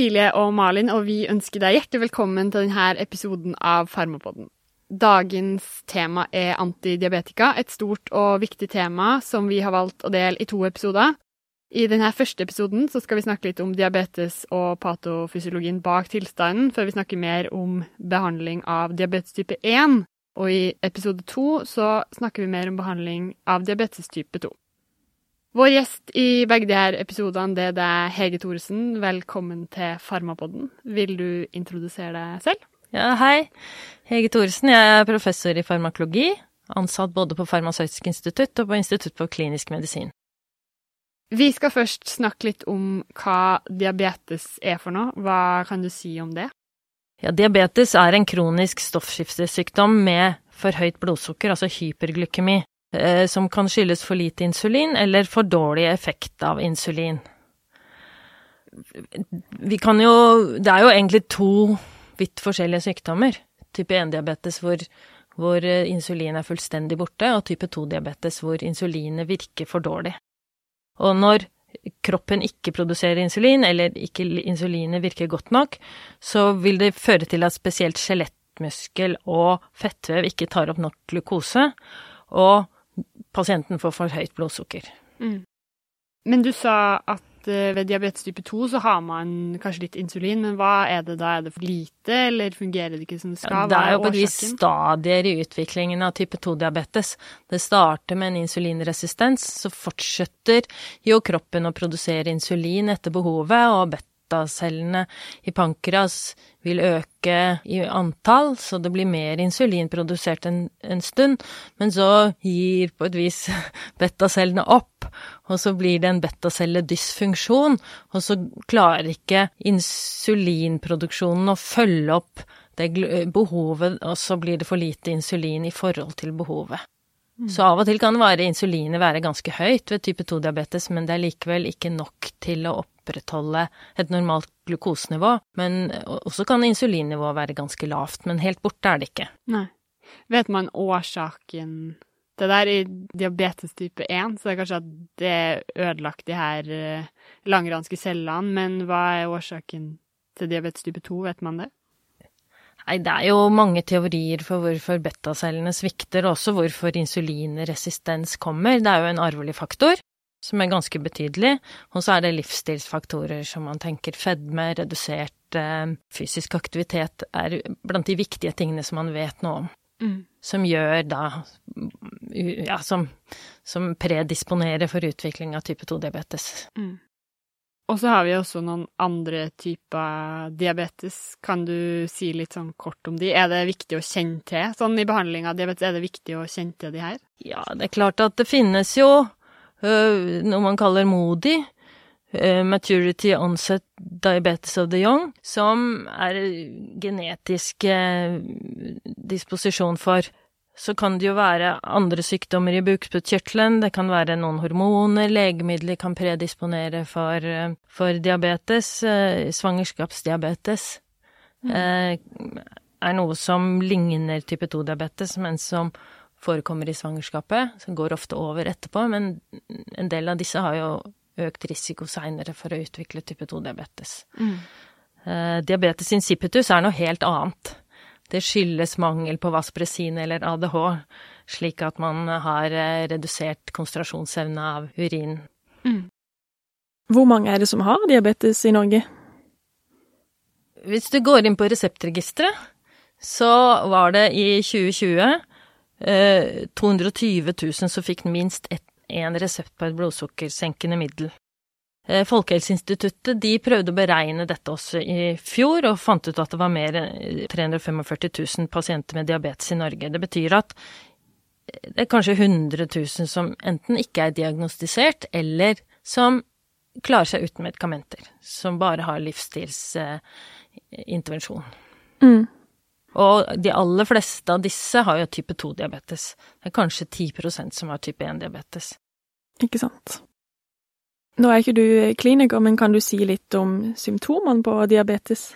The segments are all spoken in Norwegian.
Cecilie og Malin, og vi ønsker deg hjertelig velkommen til denne episoden av Farmapodden. Dagens tema er antidiabetika, et stort og viktig tema som vi har valgt å dele i to episoder. I denne første episoden skal vi snakke litt om diabetes og patofysiologien bak tilstanden, før vi snakker mer om behandling av diabetes type 1. Og i episode to så snakker vi mer om behandling av diabetes type 2. Vår gjest i begge de her episodene det er Hege Thoresen. Velkommen til Farmapodden. Vil du introdusere deg selv? Ja, hei. Hege Thoresen. Jeg er professor i farmakologi. Ansatt både på Farmasøytisk institutt og på Institutt for klinisk medisin. Vi skal først snakke litt om hva diabetes er for noe. Hva kan du si om det? Ja, diabetes er en kronisk stoffskiftesykdom med for høyt blodsukker, altså hyperglykemi. Eh, som kan skyldes for lite insulin eller for dårlig effekt av insulin. Vi kan jo Det er jo egentlig to vidt forskjellige sykdommer. Type 1-diabetes hvor, hvor eh, insulin er fullstendig borte, og type 2-diabetes hvor insulinet virker for dårlig. Og når kroppen ikke produserer insulin, eller ikke insulinet virker godt nok, så vil det føre til at spesielt skjelettmuskel og fettvev ikke tar opp nok glukose, og pasienten får for høyt blodsukker. Mm. Men du sa at uh, ved diabetes type 2 så har man kanskje litt insulin, men hva er det da? Er det for lite, eller fungerer det ikke som det skal? Ja, det er jo på vis stadier i utviklingen av type 2-diabetes. Det starter med en insulinresistens, så fortsetter jo kroppen å produsere insulin etter behovet, og beta-cellene i pankreas vil øke i antall, så det blir mer insulin produsert en, en stund. Men så gir på et vis betacellene opp, og så blir det en betacelledysfunksjon. Og så klarer ikke insulinproduksjonen å følge opp det behovet, og så blir det for lite insulin i forhold til behovet. Så av og til kan være insulinet være ganske høyt ved type 2-diabetes, men det er likevel ikke nok til å opprettholde et normalt glukosenivå. Men også kan insulinnivået være ganske lavt, men helt borte er det ikke. Nei. Vet man årsaken det der i diabetes type 1, så det er kanskje at det er ødelagt de her eh, langranske cellene, men hva er årsaken til diabetes type 2, vet man det? Nei, det er jo mange teorier for hvorfor betacellene svikter, og også hvorfor insulinresistens kommer. Det er jo en arvelig faktor som er ganske betydelig, og så er det livsstilsfaktorer som man tenker fedme, redusert eh, fysisk aktivitet er blant de viktige tingene som man vet noe om. Mm. Som gjør da Ja, som, som predisponerer for utvikling av type 2-diabetes. Mm. Og så har vi også noen andre typer diabetes. Kan du si litt sånn kort om de? Er det viktig å kjenne til sånn i behandling av diabetes? Er det viktig å kjenne til de her? Ja, det er klart at det finnes jo uh, noe man kaller MODI. Uh, maturity Onset Diabetes of the Young, som er genetisk uh, disposisjon for så kan det jo være andre sykdommer i bukspyttkjertelen, det kan være noen hormoner, legemidler kan predisponere for, eh, for diabetes, eh, svangerskapsdiabetes. Mm. Eh, er noe som ligner type 2-diabetes, men som forekommer i svangerskapet, som går ofte over etterpå, men en del av disse har jo økt risiko seinere for å utvikle type 2-diabetes. Mm. diabetes insipidus er noe helt annet det skyldes mangel på vaspresin eller ADH, slik at man har eh, redusert konsentrasjonsevne av urin. Mm. Hvor mange er det som har diabetes i Norge? Hvis du går inn på reseptregisteret, så var det i 2020 eh, 220 000 som fikk minst én resept på et blodsukkersenkende middel. Eh, Folkehelseinstituttet de prøvde å beregne dette også i fjor, og fant ut at det var mer enn 345 000 pasienter med diabetes i Norge. Det betyr at det er kanskje 100 000 som enten ikke er diagnostisert, eller som klarer seg uten medikamenter. Som bare har livsstilsintervensjon. Mm. Og de aller fleste av disse har jo type 2-diabetes. Det er kanskje 10% som har type 1-diabetes. Ikke sant. Nå er ikke du kliniker, men kan du si litt om symptomene på diabetes?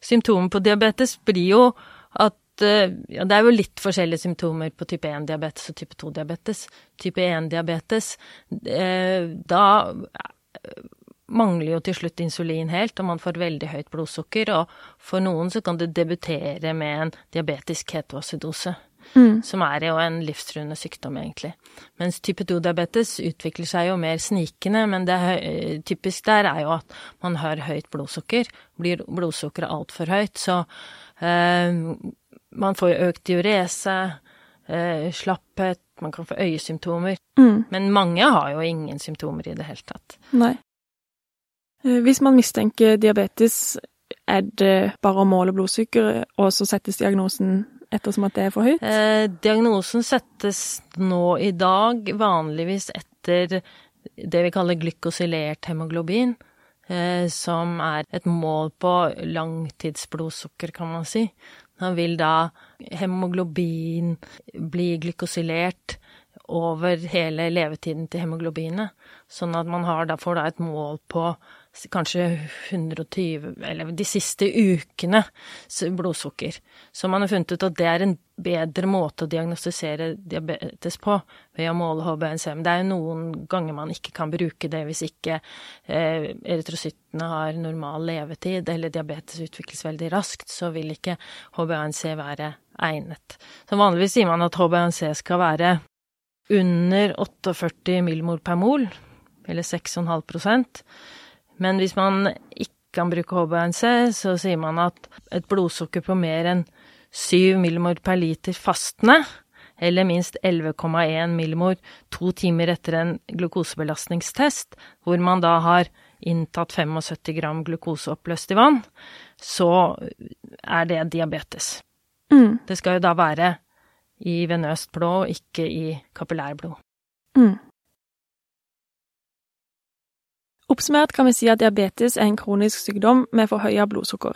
Symptomene på diabetes blir jo at eh, ja, det er jo litt forskjellige symptomer på type 1-diabetes og type 2-diabetes. Type 1-diabetes, eh, da mangler jo til slutt insulin helt, og man får veldig høyt blodsukker. Og for noen så kan det debutere med en diabetisk ketoacidose. Mm. Som er jo en livstruende sykdom, egentlig. Mens type 2-diabetes utvikler seg jo mer snikende, men det typisk der er jo at man har høyt blodsukker. Blir blodsukkeret altfor høyt, så eh, man får jo økt diurese, eh, slapphet, man kan få øyesymptomer. Mm. Men mange har jo ingen symptomer i det hele tatt. Nei. Eh, hvis man mistenker diabetes, er det bare å måle blodsukkeret, og så settes diagnosen ettersom at det er for høyt? Eh, diagnosen settes nå i dag vanligvis etter det vi kaller glykosylert hemoglobin, eh, som er et mål på langtidsblodsukker, kan man si. Da vil da hemoglobin bli glykosylert over hele levetiden til hemoglobinet, sånn at man da får da et mål på kanskje 120, eller de siste ukene, blodsukker. Så man har funnet ut at det er en bedre måte å diagnostisere diabetes på, ved å måle HbA1c. Men det er jo noen ganger man ikke kan bruke det hvis ikke eh, erytrocyttene har normal levetid, eller diabetes utvikles veldig raskt, så vil ikke HbA1c være egnet. Så vanligvis sier man at HbA1c skal være under 48 millimol per mol, eller 6,5 men hvis man ikke kan bruke HbA1c, så sier man at et blodsukker på mer enn 7 millimol per liter fastende, eller minst 11,1 millimol to timer etter en glukosebelastningstest, hvor man da har inntatt 75 gram glukose oppløst i vann, så er det diabetes. Mm. Det skal jo da være i venøst blod, ikke i kapillærblod. Mm. Oppsummert kan vi si at diabetes er en kronisk sykdom med forhøya blodsukker.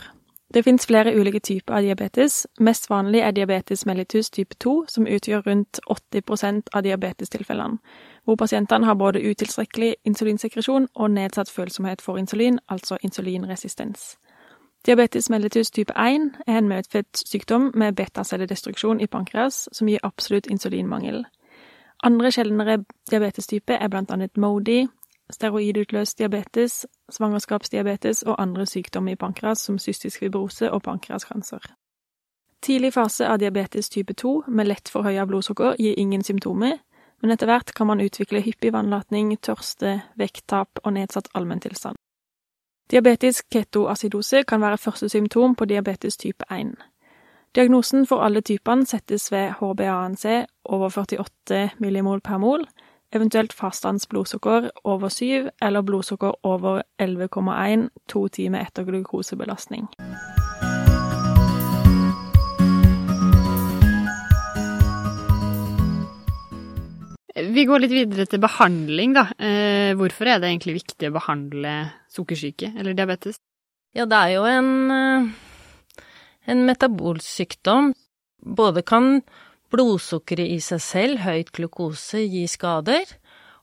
Det finnes flere ulike typer av diabetes. Mest vanlig er diabetes mellitus type 2, som utgjør rundt 80% av diabetestilfellene, hvor pasientene har både utilstrekkelig insulinsekresjon og nedsatt følsomhet for insulin, altså insulinresistens. Diabetes mellitus type 1 er en medfødt sykdom med betacelledestruksjon i pankreas, som gir absolutt insulinmangel. Andre sjeldnere diabetestyper er blant annet MODI, steroidutløst diabetes, svangerskapsdiabetes og andre sykdommer i pankras som cystisk fibrose og pankreaskancer. Tidlig fase av diabetes type 2 med lett forhøya blodsukker gir ingen symptomer, men etter hvert kan man utvikle hyppig vannlatning, tørste, vekttap og nedsatt allmenntilstand. Diabetisk ketoacidose kan være første symptom på diabetes type 1. Diagnosen for alle typene settes ved HbA1c over 48 millimol per mol, eventuelt faststandsblodsukker over 7 eller blodsukker over 11,1 to timer etter glukosebelastning. Vi går litt videre til behandling, da. Eh, hvorfor er det egentlig viktig å behandle sukkersyke eller diabetes? Ja, det er jo en, eh, en metabolsykdom. Både kan blodsukkeret i seg selv, høyt glukose, gir skader.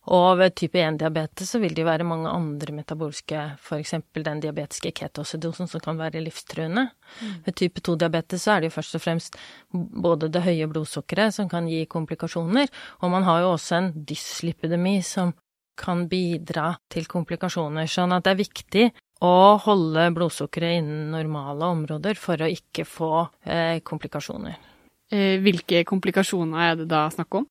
Og ved type 1-diabetes så vil det være mange andre metabolske, f.eks. den diabetiske ketosedosen som kan være livstruende. Mm. Ved type 2-diabetes så er det jo først og fremst både det høye blodsukkeret som kan gi komplikasjoner, og man har jo også en dyslipidemi som kan bidra til komplikasjoner. Sånn at det er viktig å holde blodsukkeret innen normale områder for å ikke få eh, komplikasjoner. Eh, hvilke komplikasjoner er det da snakk om?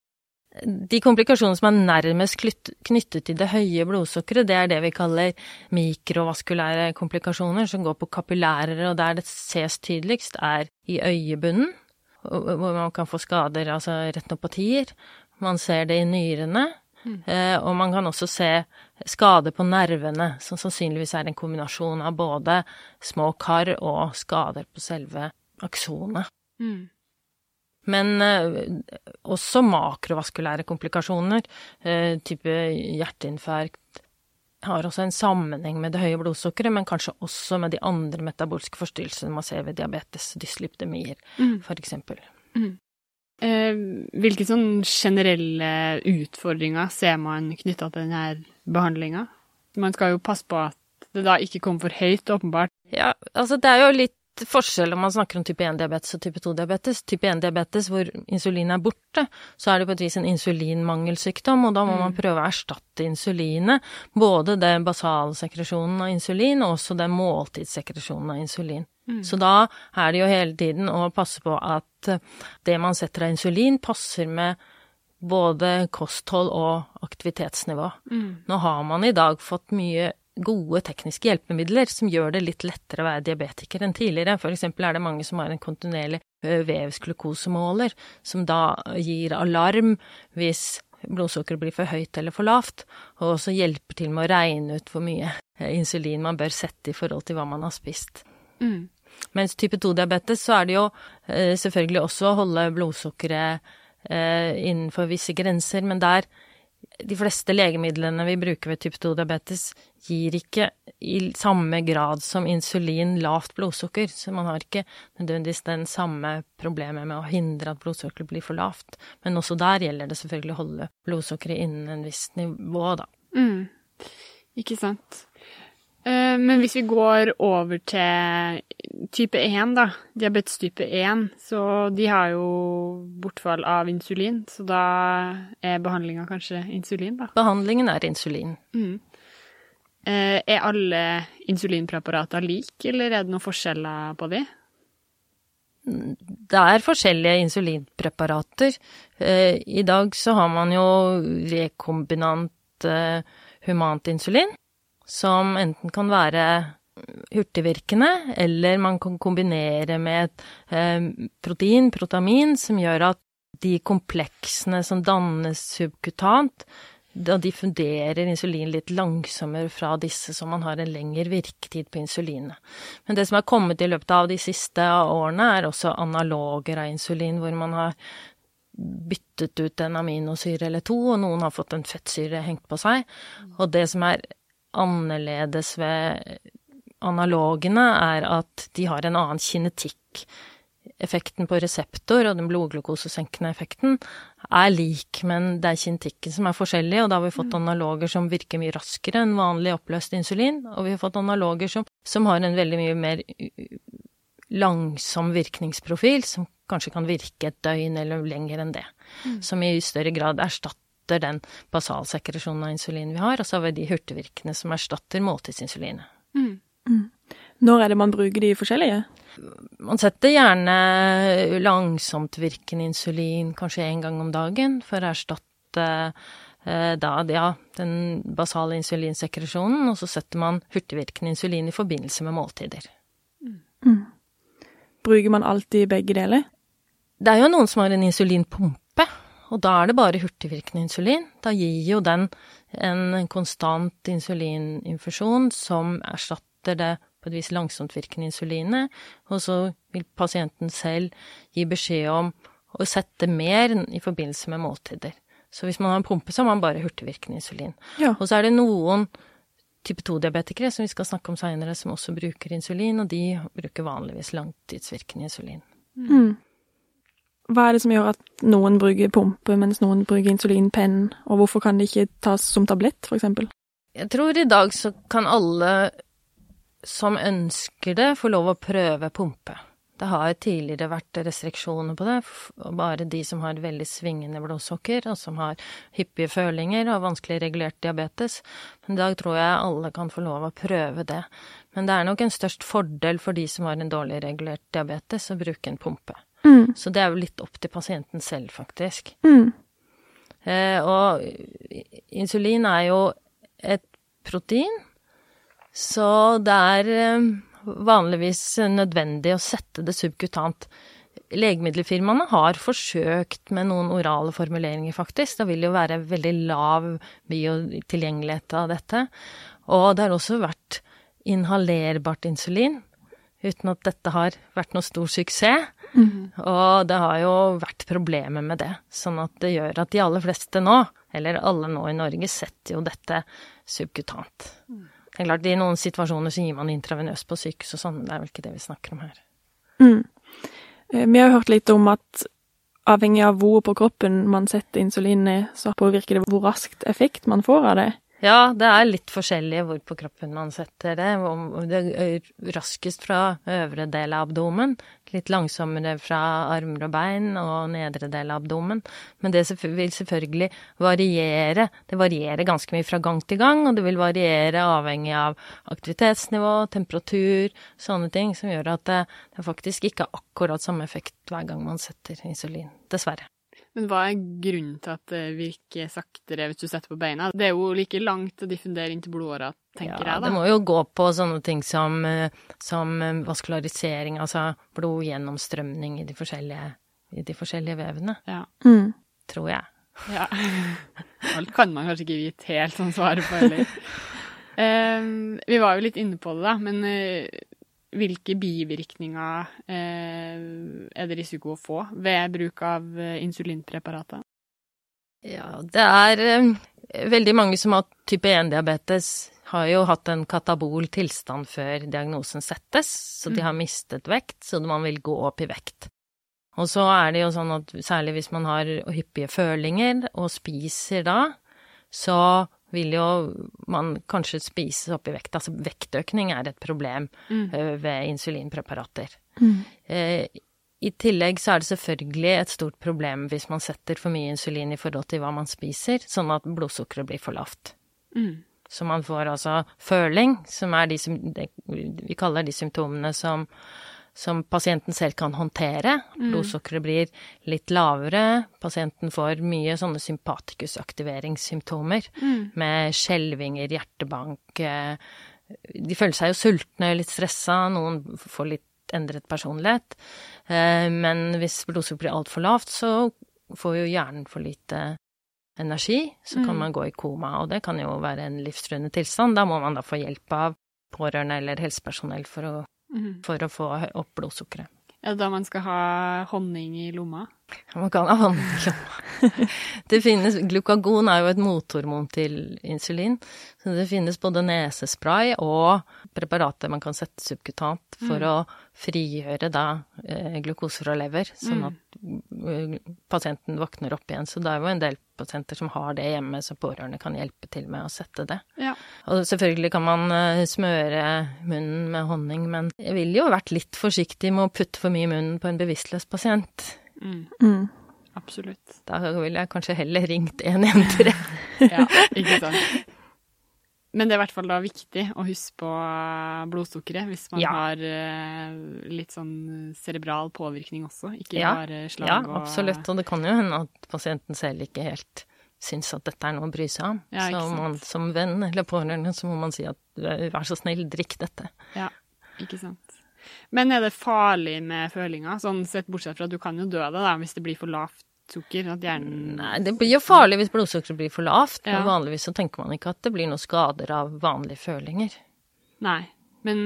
De komplikasjonene som er nærmest knyttet til det høye blodsukkeret, det er det vi kaller mikrovaskulære komplikasjoner, som går på kapillærer, og der det ses tydeligst, er i øyebunnen, hvor man kan få skader, altså retinopatier. Man ser det i nyrene, mm. Eh, og man kan også se skader på nervene, som sannsynligvis er en kombinasjon av både små kar og skader på selve aksonet. Mm. Men eh, også makrovaskulære komplikasjoner, eh, type hjerteinfarkt, har også en sammenheng med det høye blodsukkeret, men kanskje også med de andre metabolske forstyrrelsene man ser ved diabetes, dyslipidemier, mm. eksempel. Mm. Eh, hvilke sånn generelle utfordringer ser man knytta til denne behandlinga? Man skal jo passe på at det da ikke kommer for høyt, åpenbart. Ja, altså det er jo litt forskjell om man snakker om type 1-diabetes og type 2-diabetes. Type 1-diabetes hvor insulin er borte, så er det på et vis en insulinmangelsykdom, og da må man prøve å erstatte insulinet. Både den basalsekresjonen av insulin og også den måltidssekresjonen av insulin. Så da er det jo hele tiden å passe på at det man setter av insulin, passer med både kosthold og aktivitetsnivå. Nå har man i dag fått mye gode tekniske hjelpemidler som gjør det litt lettere å være diabetiker enn tidligere. For eksempel er det mange som har en kontinuerlig vevsglukosemåler, som da gir alarm hvis blodsukkeret blir for høyt eller for lavt, og også hjelper til med å regne ut hvor mye insulin man bør sette i forhold til hva man har spist. Mm. Mens type 2-diabetes så er det jo selvfølgelig også å holde blodsukkeret innenfor visse grenser, men der de fleste legemidlene vi bruker ved type 2-diabetes, gir ikke i samme grad som insulin lavt blodsukker, så man har ikke nødvendigvis den samme problemet med å hindre at blodsukkeret blir for lavt. Men også der gjelder det selvfølgelig å holde blodsukkeret innen en viss nivå, da. Mm. Ikke sant. Eh, Men hvis vi går over til type 1, da, diabetes type 1, så de har jo bortfall av insulin, så da er behandlinga kanskje insulin, da. Behandlingen er insulin. Mm. Eh, Er alle insulinpreparater like, eller er det noen forskjeller på de? Det er forskjellige insulinpreparater. Eh, I dag så har man jo rekombinant humant insulin, som enten kan være hurtigvirkende, eller man kan kombinere med et eh, protein, protamin, som gjør at de kompleksene som dannes subkutant, da diffunderer insulin litt langsommere fra disse, så man har en lengre virketid på insulinet. Men det som er kommet i løpet av de siste årene, er også analoger av insulin, hvor man har byttet ut en aminosyre eller to, og noen har fått en fettsyre hengt på seg. Og det som er annerledes ved analogene, er at de har en annen kinetikk. Effekten på reseptor og den blodglukosesenkende effekten er lik, men det er kinetikken som er forskjellig, og da har vi fått analoger som virker mye raskere enn vanlig oppløst insulin, og vi har fått analoger som, som har en veldig mye mer langsom virkningsprofil, som kanskje kan virke et døgn eller lenger enn det, som i større grad erstatter den basalsekresjonen av insulin vi har, og så har vi de hurtigvirkende som erstatter måltidsinsulinet. Mm. Når er det man bruker de forskjellige? Man setter gjerne langsomtvirkende insulin kanskje én gang om dagen for å erstatte eh, da, ja, den basale insulinsekresjonen, og så setter man hurtigvirkende insulin i forbindelse med måltider. Bruker man alltid begge deler? Det er jo noen som har en insulinpumpe, og da er det bare hurtigvirkende insulin. Da gir jo den en konstant insulininfusjon som erstatter det på et vis langsomtvirkende insulinet, og så vil pasienten selv gi beskjed om å sette mer i forbindelse med måltider. Så hvis man har en pumpe, så har man bare hurtigvirkende insulin. Ja. Og så er det noen type 2-diabetikere som vi skal snakke om seinere, som også bruker insulin, og de bruker vanligvis langtidsvirkende insulin. Mm. Hva er det som gjør at noen bruker pumpe, mens noen bruker insulinpenn, og hvorfor kan det ikke tas som tablett, for eksempel? Jeg tror i dag så kan alle som ønsker det, få lov å prøve pumpe. Det har tidligere vært restriksjoner på det, bare de som har veldig svingende blodsukker, og som har hyppige følinger og vanskelig regulert diabetes. Men i dag tror jeg alle kan få lov å prøve det. Men det er nok en størst fordel for de som har en dårlig regulert diabetes, å bruke en pumpe. Mm. Så det er jo litt opp til pasienten selv, faktisk. Mm. Eh, og insulin er jo et protein, så det er eh, vanligvis nødvendig å sette det subkutant. Legemiddelfirmaene har forsøkt med noen orale formuleringer, faktisk. Det vil jo være veldig lav biotilgjengelighet av dette. Og det har også vært inhalerbart insulin, uten at dette har vært noe stor suksess. Og det har jo vært problemer med det, sånn at det gjør at de aller fleste nå, eller alle nå i Norge, setter jo dette subkutant. Det er klart, I noen situasjoner så gir man intravenøst på sykehus og sånn, men det er vel ikke det vi snakker om her. Mm. Eh, Vi har hørt litt om at avhengig av hvor på kroppen man setter insulinet, så påvirker det hvor raskt effekt man får av det. Ja, det er litt forskjellig hvor på kroppen man setter det. Det raskest fra øvre del av abdomen, litt langsommere fra armer og bein og nedre del av abdomen. Men det vil selvfølgelig variere. Det varierer ganske mye fra gang til gang, og det vil variere avhengig av aktivitetsnivå, temperatur, sånne ting, som gjør at det, faktisk ikke er akkurat samme effekt hver gang man setter insulin. Dessverre. Men hva er grunnen til at det virker saktere hvis du setter på beina? Det er jo like langt å diffundere inn til blodåra, tenker ja, jeg da. Det må jo gå på sånne ting som, eh, som eh, vaskularisering, altså blodgjennomstrømning i de forskjellige, i de forskjellige vevene. Ja. Mm. Tror jeg. Ja. Alt kan man kanskje ikke vite helt sånn svaret på heller. Um, vi var jo litt inne på det, da, men uh, hvilke bivirkninger eh, er det risiko å få ved bruk av insulinpreparatet? Ja, det er eh, veldig mange som har type 1-diabetes, har jo hatt en katabol tilstand før diagnosen settes, så de mm. har mistet vekt, så man vil gå opp i vekt. Og så er det jo sånn at særlig hvis man har hyppige følinger og spiser da, så vil jo man kanskje spise opp i vekt. Altså vektøkning er et problem mm. uh, ved insulinpreparater. Mm. Uh, I tillegg så er det selvfølgelig et stort problem hvis man setter for mye insulin i forhold til hva man spiser, sånn at blodsukkeret blir for lavt. Mm. Så man får altså føling, som er de som vi kaller de symptomene som som pasienten selv kan håndtere. Mm. Blodsukkeret blir litt lavere. Pasienten får mye sånne sympatikusaktiveringssymptomer mm. med skjelvinger, hjertebank. Eh, de føler seg jo sultne, litt stressa, noen får litt endret personlighet. Eh, men hvis blodsukkeret blir altfor lavt, så får jo hjernen for lite energi, så kan mm. man gå i koma, og det kan jo være en livstruende tilstand. Da må man da få hjelp av pårørende eller helsepersonell for å mm. for å få opp blodsukkeret. Er det da man skal ha honning i lomma? Man kan ha honning det finnes, glukagon er jo et mothormon til insulin, så det finnes både nesespray og preparater man kan sette subkutant for mm. å frigjøre da eh, glukose fra lever, sånn mm. at uh, pasienten våkner opp igjen. Så det er jo en del pasienter som har det hjemme, så pårørende kan hjelpe til med å sette det. Ja. Og selvfølgelig kan man uh, smøre munnen med honning, men jeg ville jo vært litt forsiktig med å putte for mye i munnen på en bevisstløs pasient. Mm. Mm. Absolutt. Da ville jeg kanskje heller ringt 113. ja, ikke sant. Men det er i hvert fall da viktig å huske på eh, blodsukkeret hvis man ja. har uh, litt sånn cerebral påvirkning også, ikke ja. bare slag ja, og Ja, absolutt. Og det kan jo hende at pasienten selv ikke helt syns at dette er noe å bry seg om. Ja, så man, som venn eller pårørende så må man si at vær så snill, drikk dette. Ja, ikke sant. Men er det farlig med følinger, sånn sett bortsett fra at du kan jo dø av det hvis det blir for lavt sukker? At hjernen Nei, det blir jo farlig hvis blodsukkeret blir for lavt, ja. men vanligvis så tenker man ikke at det blir noen skader av vanlige følinger. Nei, men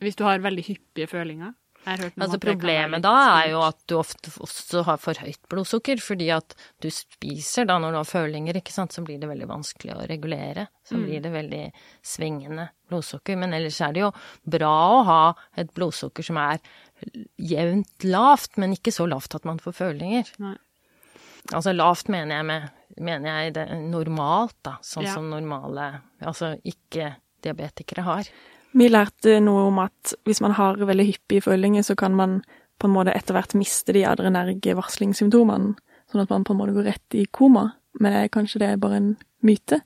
hvis du har veldig hyppige følinger? Altså Problemet da er jo at du ofte også har for høyt blodsukker, fordi at du spiser da når du har følinger, ikke sant, så blir det veldig vanskelig å regulere. Så mm. blir det veldig svingende blodsukker. Men ellers er det jo bra å ha et blodsukker som er jevnt lavt, men ikke så lavt at man får følinger. Nei. Altså lavt mener jeg med mener jeg det normalt, da. Sånn ja. som normale Altså ikke-diabetikere har. Vi lærte noe om at hvis man har veldig hyppige følinger, så kan man på en måte etter hvert miste de adrenerge varslingssymptomene, sånn at man på en måte går rett i koma. Men er kanskje det er bare en myte?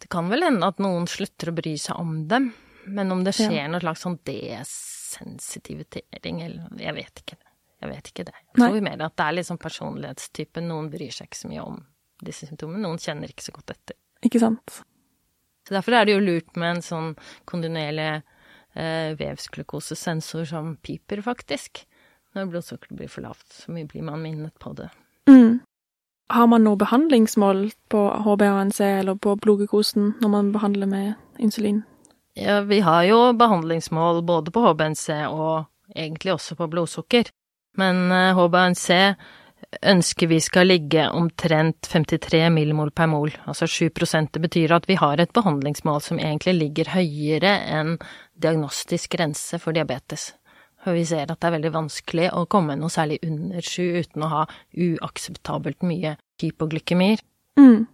Det kan vel hende at noen slutter å bry seg om dem, men om det skjer ja. noe slags sånn desensitivitering eller Jeg vet ikke det. Jeg vet ikke det. Jeg tror Nei. mer at det er litt sånn personlighetstype. Noen bryr seg ikke så mye om disse symptomene. Noen kjenner ikke så godt etter. Ikke sant. Så derfor er det jo lurt med en sånn kontinuerlig eh, vevsglukosesensor som piper, faktisk. Når blodsukkeret blir for lavt, så mye blir man minnet på det. Mm. Har man noe behandlingsmål på HbA1c eller på blodglukosen når man behandler med insulin? Ja, vi har jo behandlingsmål både på HBNC og egentlig også på blodsukker. Men HBNC eh, ønsker vi skal ligge omtrent 53 millimol per mol, altså 7 Det betyr at vi har et behandlingsmål som egentlig ligger høyere enn diagnostisk grense for diabetes. For vi ser at det er veldig vanskelig å komme noe særlig under 7 uten å ha uakseptabelt mye hypoglykemier. Mm.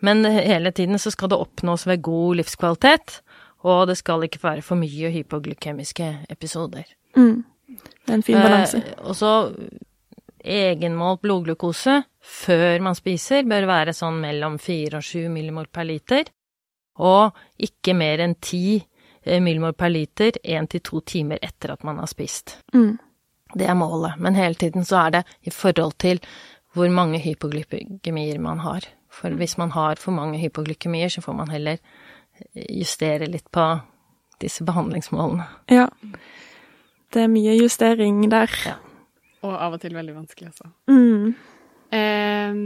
Men hele tiden så skal det oppnås ved god livskvalitet, og det skal ikke være for mye hypoglykemiske episoder. Mm. Det er en fin balanse. Eh, og så egenmålt blodglukose før man spiser bør være sånn mellom 4 og 7 millimol per liter, og ikke mer enn 10 eh, millimol per liter 1-2 timer etter at man har spist. Mm. Det er målet, men hele tiden så er det i forhold til hvor mange hypoglykemier man har. For hvis man har for mange hypoglykemier, så får man heller justere litt på disse behandlingsmålene. Ja. Det er mye justering der. Ja. Og av og til veldig vanskelig, altså. Mm. Eh,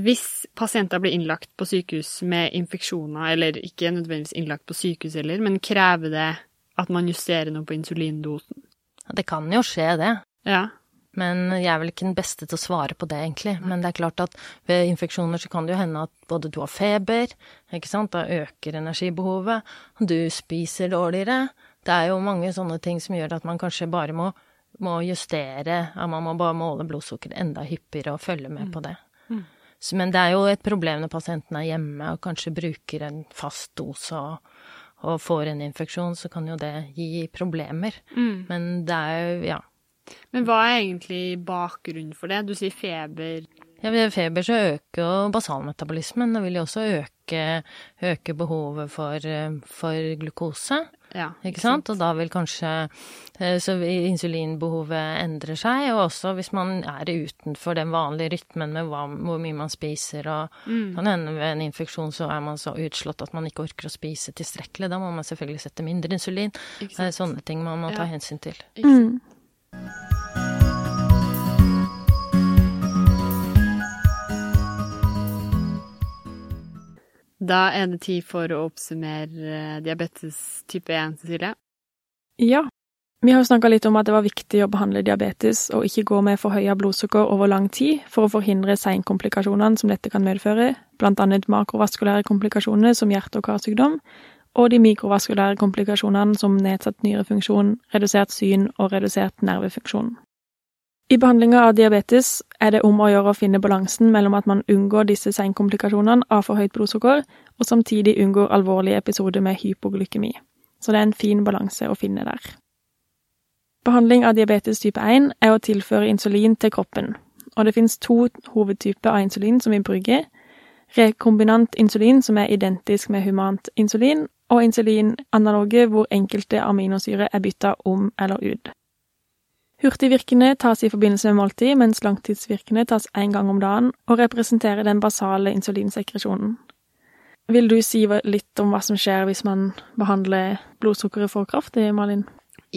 hvis pasienter blir innlagt på sykehus med infeksjoner, eller ikke nødvendigvis innlagt på sykehus heller, men krever det at man justerer noe på insulindosen? Det kan jo skje, det. Ja. Men jeg er vel ikke den beste til å svare på det, egentlig. Men det er klart at ved infeksjoner så kan det jo hende at både du har feber, ikke sant, da øker energibehovet, du spiser dårligere. Det er jo mange sånne ting som gjør at man kanskje bare må, må justere, at man må bare måle blodsukkeret enda hyppigere og følge med på det. Mm. Så, men det er jo et problem når pasienten er hjemme og kanskje bruker en fast dose og, og får en infeksjon, så kan jo det gi problemer. Mm. Men det er jo, ja. Men hva er egentlig bakgrunnen for det? Du sier feber. Ja, ved feber så øker jo basalmetabolismen. Det vil jo også øke, øke behovet for, eh, for glukose. Ja, Ikke sant? Og da vil kanskje eh, Så insulinbehovet endrer seg, og også hvis man er utenfor den vanlige rytmen med hva, hvor mye man spiser, og Mm. kan hende ved en infeksjon så er man så utslått at man ikke orker å spise tilstrekkelig. Da må man selvfølgelig sette mindre insulin. Det er sånne ting man må ta hensyn til. Ikke sant? Mm. Da er det tid for å oppsummere eh, diabetes type 1, Cecilie. Ja. Vi har jo snakka litt om at det var viktig å behandle diabetes og ikke gå med forhøya blodsukker over lang tid for å forhindre seinkomplikasjonene som dette kan medføre, blant annet makrovaskulære komplikasjoner som hjerte- og karsykdom, og de mikrovaskulære komplikasjonene som nedsatt nyrefunksjon, redusert syn og redusert nervefunksjon. I behandlinga av diabetes er det om å gjøre å finne balansen mellom at man unngår disse seinkomplikasjonene av for høyt blodsukker, og samtidig unngår alvorlige episoder med hypoglykemi. Så det er en fin balanse å finne der. Behandling av diabetes type 1 er å tilføre insulin til kroppen, og det finnes to hovedtyper av insulin som vi bruker. Rekombinant insulin, som er identisk med humant insulin, og insulinanaloge hvor enkelte aminosyre er bytta om eller ut. Hurtigvirkende tas i forbindelse med måltid, mens langtidsvirkende tas én gang om dagen og representerer den basale insulinsekresjonen. Vil du si litt om hva som skjer hvis man behandler blodsukkeret for kraftig, Malin?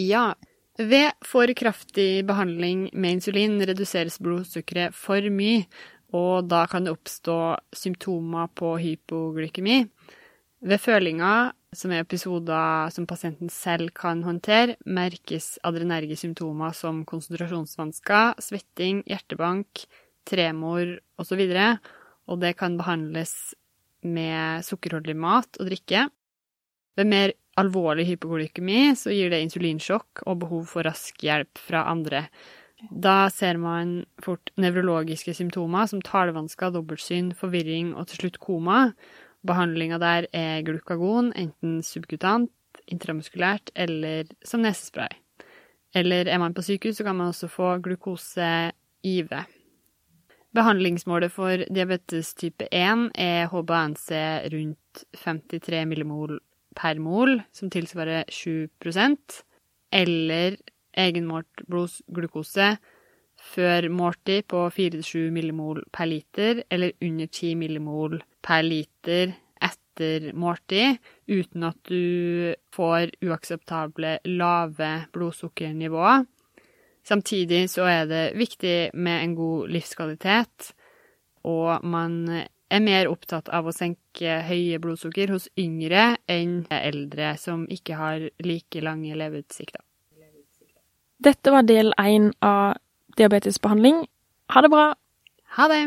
Ja. Ved for kraftig behandling med insulin reduseres blodsukkeret for mye, og da kan det oppstå symptomer på hypoglykemi. Ved følinger, som er episoder som pasienten selv kan håndtere, merkes adrenerge symptomer som konsentrasjonsvansker, svetting, hjertebank, tremor osv., og det kan behandles med sukkerholdig mat og drikke. Ved mer alvorlig hypoglykemi så gir det insulinsjokk og behov for rask hjelp fra andre. Da ser man fort nevrologiske symptomer som talevansker, dobbeltsyn, forvirring og til slutt koma. Behandlinga der er glukagon, enten subkutant, intramuskulært eller som nesespray. Eller er man på sykehus, så kan man også få glukose IV. Behandlingsmålet for diabetes type 1 er HbA1c rundt 53 millimol per mol, som tilsvarer 7% eller egenmålt blodsglukose før måltid på 4-7 millimol per liter, eller under 10 millimol per liter etter måltid, uten at du får uakseptable lave blodsukkernivåer. Samtidig så er det viktig med en god livskvalitet, og man er mer opptatt av å senke høye blodsukker hos yngre enn eldre som ikke har like lange leveutsikter. Dette var del én av diabetesbehandling. Ha det bra! Ha det!